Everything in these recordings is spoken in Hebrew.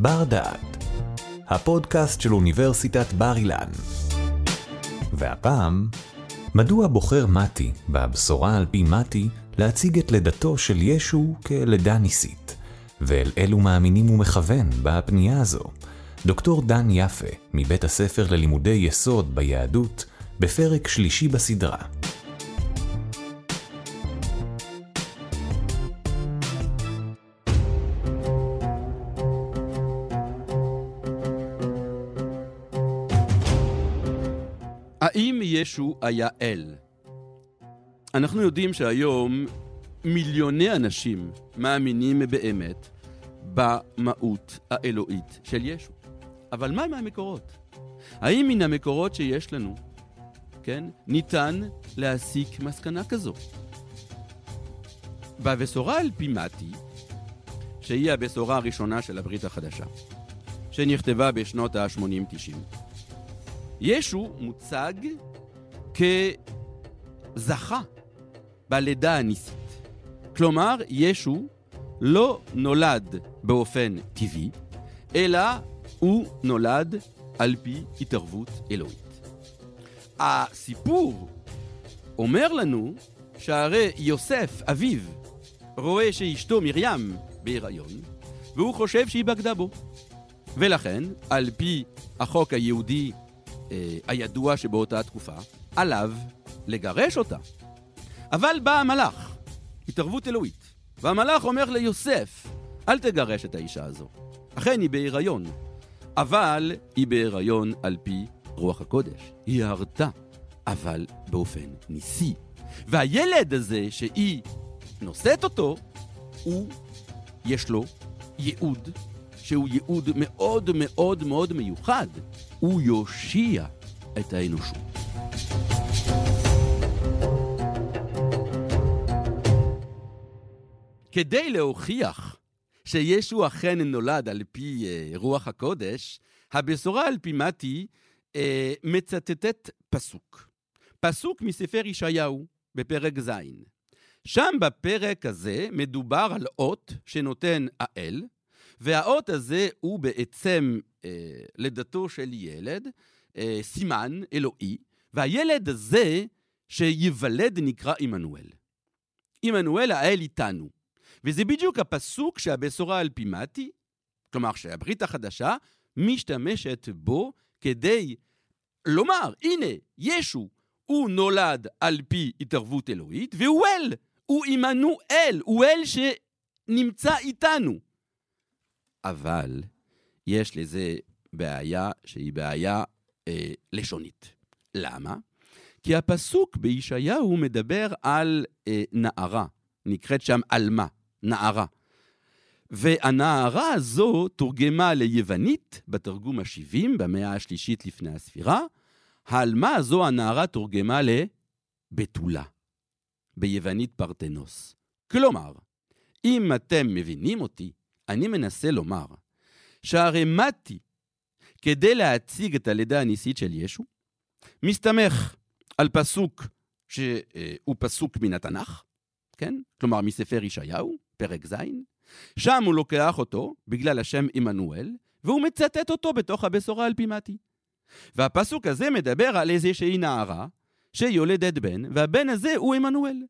בר דעת, הפודקאסט של אוניברסיטת בר אילן. והפעם, מדוע בוחר מתי, בבשורה על פי מתי, להציג את לידתו של ישו כלידה ניסית, ואל אילו מאמינים הוא מכוון בפנייה הזו? דוקטור דן יפה, מבית הספר ללימודי יסוד ביהדות, בפרק שלישי בסדרה. האם ישו היה אל? אנחנו יודעים שהיום מיליוני אנשים מאמינים באמת במהות האלוהית של ישו. אבל מה עם המקורות? האם מן המקורות שיש לנו, כן, ניתן להסיק מסקנה כזו? בבשורה על פי מתי, שהיא הבשורה הראשונה של הברית החדשה, שנכתבה בשנות ה-80-90, ישו מוצג כזכה בלידה הניסית. כלומר, ישו לא נולד באופן טבעי, אלא הוא נולד על פי התערבות אלוהית. הסיפור אומר לנו שהרי יוסף, אביו, רואה שאשתו מרים בהיריון, והוא חושב שהיא בגדה בו. ולכן, על פי החוק היהודי אה, הידוע שבאותה תקופה, עליו לגרש אותה. אבל בא המלאך, התערבות אלוהית, והמלאך אומר ליוסף, אל תגרש את האישה הזו. אכן היא בהיריון, אבל היא בהיריון על פי רוח הקודש. היא הרתה, אבל באופן ניסי. והילד הזה שהיא נושאת אותו, הוא, יש לו ייעוד, שהוא ייעוד מאוד מאוד מאוד מיוחד. הוא יושיע את האנושות. כדי להוכיח שישו אכן נולד על פי אה, רוח הקודש, הבשורה על פי מתי אה, מצטטת פסוק. פסוק מספר ישעיהו בפרק ז'. שם בפרק הזה מדובר על אות שנותן האל, והאות הזה הוא בעצם אה, לידתו של ילד, אה, סימן אלוהי, והילד הזה שייוולד נקרא עמנואל. עמנואל האל איתנו. וזה בדיוק הפסוק שהבשורה על פי מתי, כלומר שהברית החדשה, משתמשת בו כדי לומר, הנה, ישו, הוא נולד על פי התערבות אלוהית, והוא אל, הוא עמנואל, הוא אל שנמצא איתנו. אבל יש לזה בעיה שהיא בעיה אה, לשונית. למה? כי הפסוק בישעיהו מדבר על אה, נערה, נקראת שם עלמה. נערה. והנערה הזו תורגמה ליוונית בתרגום ה-70 במאה השלישית לפני הספירה. העלמה הזו, הנערה, תורגמה לבתולה, ביוונית פרטנוס. כלומר, אם אתם מבינים אותי, אני מנסה לומר שהרי מתי, כדי להציג את הלידה הניסית של ישו, מסתמך על פסוק שהוא פסוק מן התנ"ך, כן? כלומר, מספר ישעיהו, פרק ז', שם הוא לוקח אותו, בגלל השם עמנואל, והוא מצטט אותו בתוך הבשורה על פי מתי. והפסוק הזה מדבר על איזושהי נערה שיולדת בן, והבן הזה הוא עמנואל.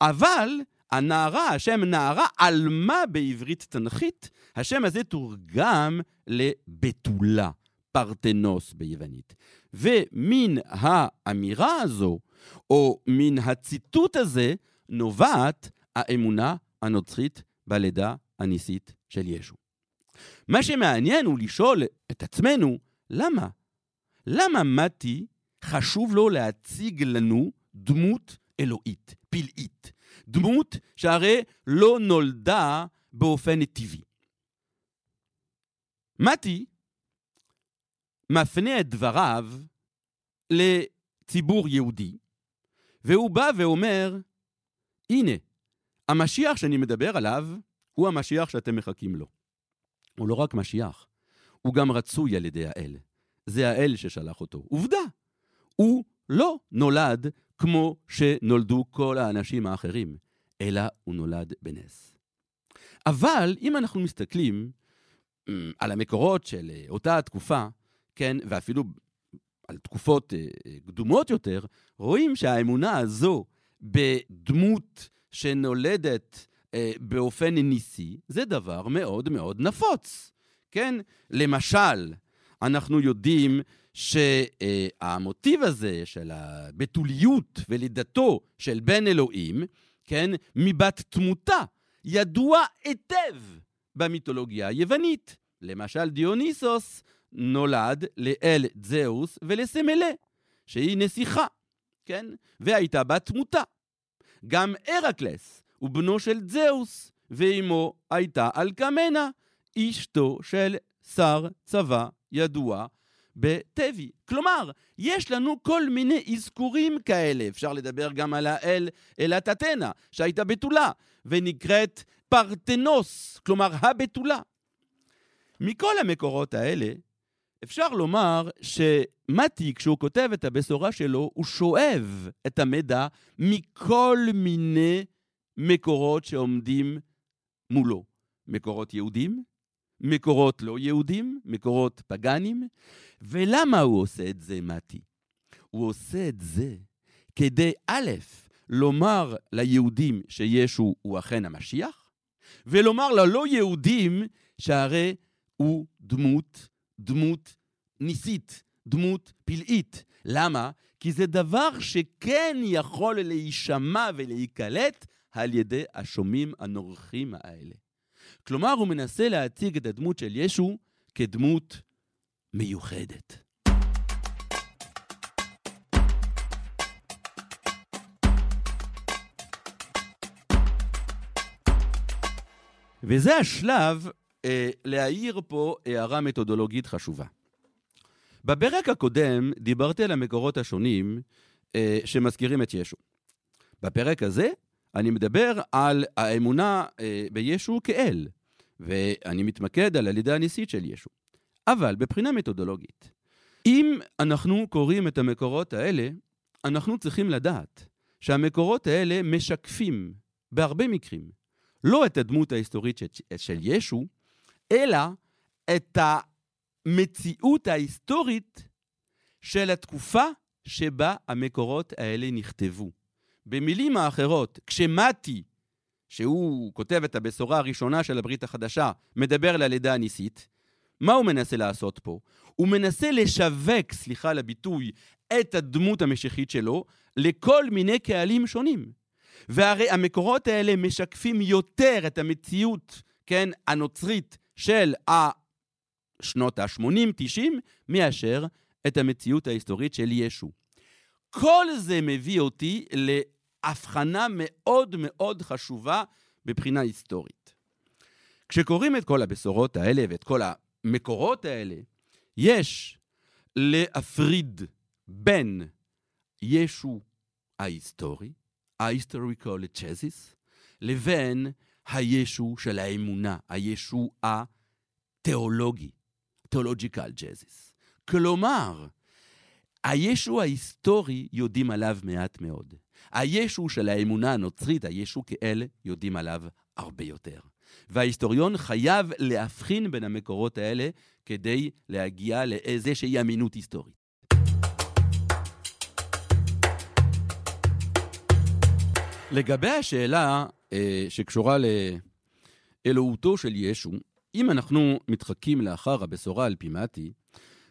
אבל הנערה, השם נערה, עלמה בעברית תנכית, השם הזה תורגם לבתולה, פרטנוס ביוונית. ומן האמירה הזו, או מן הציטוט הזה, נובעת האמונה הנוצרית בלידה הניסית של ישו. מה שמעניין הוא לשאול את עצמנו, למה? למה מתי חשוב לו להציג לנו דמות אלוהית, פלאית? דמות שהרי לא נולדה באופן טבעי. מתי מפנה את דבריו לציבור יהודי, והוא בא ואומר, הנה, המשיח שאני מדבר עליו הוא המשיח שאתם מחכים לו. הוא לא רק משיח, הוא גם רצוי על ידי האל. זה האל ששלח אותו. עובדה, הוא לא נולד כמו שנולדו כל האנשים האחרים, אלא הוא נולד בנס. אבל אם אנחנו מסתכלים על המקורות של אותה התקופה, כן, ואפילו על תקופות קדומות יותר, רואים שהאמונה הזו בדמות שנולדת באופן ניסי, זה דבר מאוד מאוד נפוץ. כן? למשל, אנחנו יודעים שהמוטיב הזה של הבתוליות ולידתו של בן אלוהים, כן, מבת תמותה, ידוע היטב במיתולוגיה היוונית. למשל, דיוניסוס נולד לאל זהוס ולסמלה, שהיא נסיכה, כן? והייתה בת תמותה. גם הרקלס הוא בנו של זהוס, ואימו הייתה אלקמנה, אשתו של שר צבא ידוע בטבי. כלומר, יש לנו כל מיני אזכורים כאלה. אפשר לדבר גם על האל אלת אתנה, שהייתה בתולה, ונקראת פרטנוס, כלומר הבתולה. מכל המקורות האלה, אפשר לומר שמתי, כשהוא כותב את הבשורה שלו, הוא שואב את המידע מכל מיני מקורות שעומדים מולו. מקורות יהודים, מקורות לא יהודים, מקורות פגאנים. ולמה הוא עושה את זה, מתי? הוא עושה את זה כדי, א', לומר ליהודים שישו הוא אכן המשיח, ולומר ללא יהודים שהרי הוא דמות, דמות ניסית, דמות פלאית. למה? כי זה דבר שכן יכול להישמע ולהיקלט על ידי השומעים הנורחים האלה. כלומר, הוא מנסה להציג את הדמות של ישו כדמות מיוחדת. וזה השלב אה, להעיר פה הערה מתודולוגית חשובה. בפרק הקודם דיברתי על המקורות השונים אה, שמזכירים את ישו. בפרק הזה אני מדבר על האמונה אה, בישו כאל, ואני מתמקד על הלידה הניסית של ישו. אבל בבחינה מתודולוגית, אם אנחנו קוראים את המקורות האלה, אנחנו צריכים לדעת שהמקורות האלה משקפים, בהרבה מקרים, לא את הדמות ההיסטורית של ישו, אלא את המציאות ההיסטורית של התקופה שבה המקורות האלה נכתבו. במילים האחרות, כשמתי, שהוא כותב את הבשורה הראשונה של הברית החדשה, מדבר על הלידה הניסית, מה הוא מנסה לעשות פה? הוא מנסה לשווק, סליחה על הביטוי, את הדמות המשיחית שלו לכל מיני קהלים שונים. והרי המקורות האלה משקפים יותר את המציאות, כן, הנוצרית של שנות ה-80-90, מאשר את המציאות ההיסטורית של ישו. כל זה מביא אותי הבחנה מאוד מאוד חשובה מבחינה היסטורית. כשקוראים את כל הבשורות האלה ואת כל המקורות האלה, יש להפריד בין ישו ההיסטורי, ה-historical לבין הישו של האמונה, הישו התיאולוגי, theological Jesus. כלומר, הישו ההיסטורי יודעים עליו מעט מאוד. הישו של האמונה הנוצרית, הישו כאל, יודעים עליו הרבה יותר. וההיסטוריון חייב להבחין בין המקורות האלה כדי להגיע לאיזושהי אמינות היסטורית. לגבי השאלה אה, שקשורה לאלוהותו של ישו, אם אנחנו מתחקים לאחר הבשורה על פי מתי,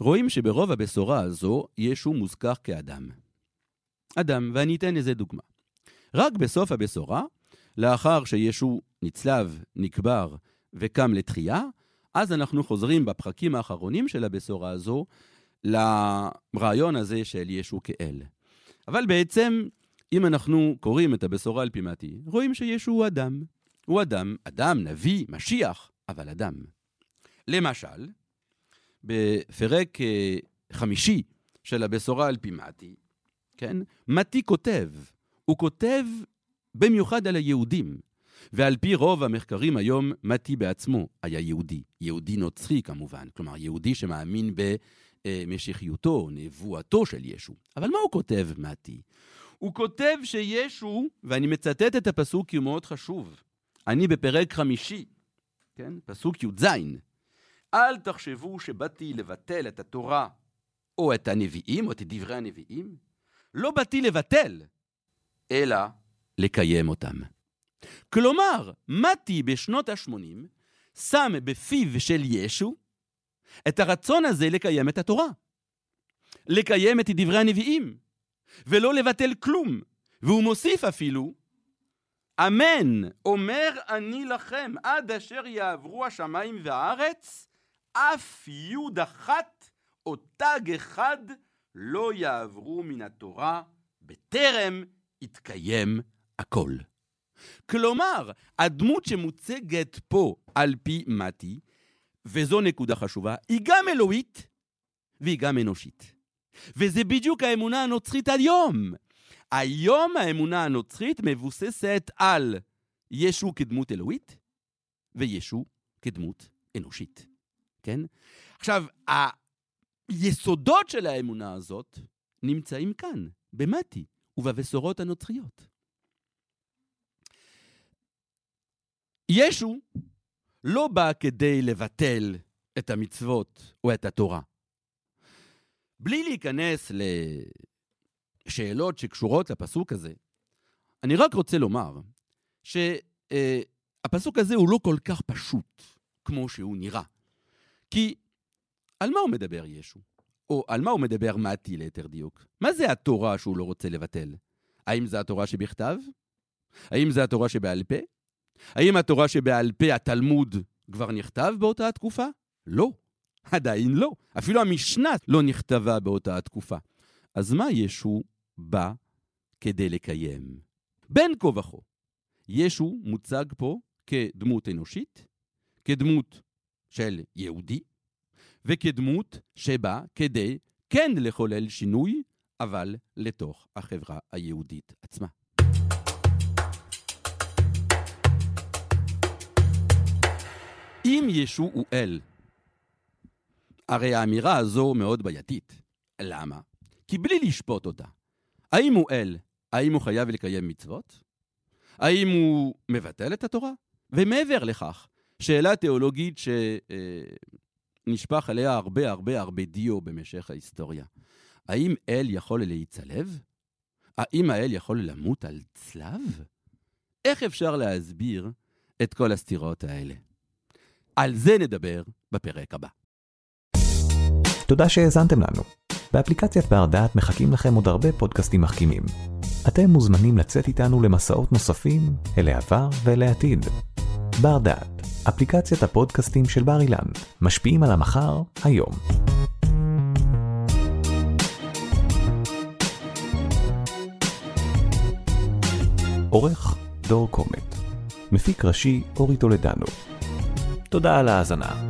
רואים שברוב הבשורה הזו ישו מוזכר כאדם. אדם, ואני אתן לזה דוגמה. רק בסוף הבשורה, לאחר שישו נצלב, נקבר וקם לתחייה, אז אנחנו חוזרים בפרקים האחרונים של הבשורה הזו לרעיון הזה של ישו כאל. אבל בעצם, אם אנחנו קוראים את הבשורה על פי מתי, רואים שישו הוא אדם. הוא אדם, אדם, נביא, משיח, אבל אדם. למשל, בפרק אה, חמישי של הבשורה על פי מתי, כן? מתי כותב, הוא כותב במיוחד על היהודים. ועל פי רוב המחקרים היום, מתי בעצמו היה יהודי. יהודי נוצרי כמובן, כלומר יהודי שמאמין במשיחיותו, נבואתו של ישו. אבל מה הוא כותב, מתי? הוא כותב שישו, ואני מצטט את הפסוק כי הוא מאוד חשוב, אני בפרק חמישי, כן? פסוק י"ז, אל תחשבו שבאתי לבטל את התורה או את הנביאים או את דברי הנביאים. לא באתי לבטל, אלא לקיים אותם. כלומר, מתי בשנות ה-80 שם בפיו של ישו את הרצון הזה לקיים את התורה. לקיים את דברי הנביאים, ולא לבטל כלום. והוא מוסיף אפילו, אמן, אומר אני לכם, עד אשר יעברו השמיים והארץ, אף יוד אחת או תג אחד לא יעברו מן התורה, בטרם יתקיים הכל. כלומר, הדמות שמוצגת פה על פי מתי, וזו נקודה חשובה, היא גם אלוהית והיא גם אנושית. וזה בדיוק האמונה הנוצרית היום. היום האמונה הנוצרית מבוססת על ישו כדמות אלוהית וישו כדמות אנושית, כן? עכשיו, היסודות של האמונה הזאת נמצאים כאן, במתי ובבשורות הנוצריות. ישו לא בא כדי לבטל את המצוות או את התורה. בלי להיכנס לשאלות שקשורות לפסוק הזה, אני רק רוצה לומר שהפסוק הזה הוא לא כל כך פשוט כמו שהוא נראה. כי על מה הוא מדבר ישו? או על מה הוא מדבר מתי ליתר דיוק? מה זה התורה שהוא לא רוצה לבטל? האם זה התורה שבכתב? האם זה התורה שבעל פה? האם התורה שבעל פה, התלמוד, כבר נכתב באותה התקופה? לא, עדיין לא. אפילו המשנה לא נכתבה באותה התקופה. אז מה ישו בא כדי לקיים? בין כה וכה, ישו מוצג פה כדמות אנושית, כדמות של יהודי, וכדמות שבא כדי כן לחולל שינוי, אבל לתוך החברה היהודית עצמה. אם ישו הוא אל, הרי האמירה הזו מאוד בעייתית. למה? כי בלי לשפוט אותה, האם הוא אל, האם הוא חייב לקיים מצוות? האם הוא מבטל את התורה? ומעבר לכך, שאלה תיאולוגית שנשפך עליה הרבה הרבה הרבה דיו במשך ההיסטוריה. האם אל יכול להיצלב? האם האל יכול למות על צלב? איך אפשר להסביר את כל הסתירות האלה? על זה נדבר בפרק הבא. תודה שהאזנתם לנו. באפליקציית בר דעת מחכים לכם עוד הרבה פודקאסטים מחכימים. אתם מוזמנים לצאת איתנו למסעות נוספים אל העבר ואל העתיד. בר דעת, אפליקציית הפודקאסטים של בר אילן, משפיעים על המחר, היום. עורך דור קומט, מפיק ראשי אורי טולדנו. תודה על ההאזנה.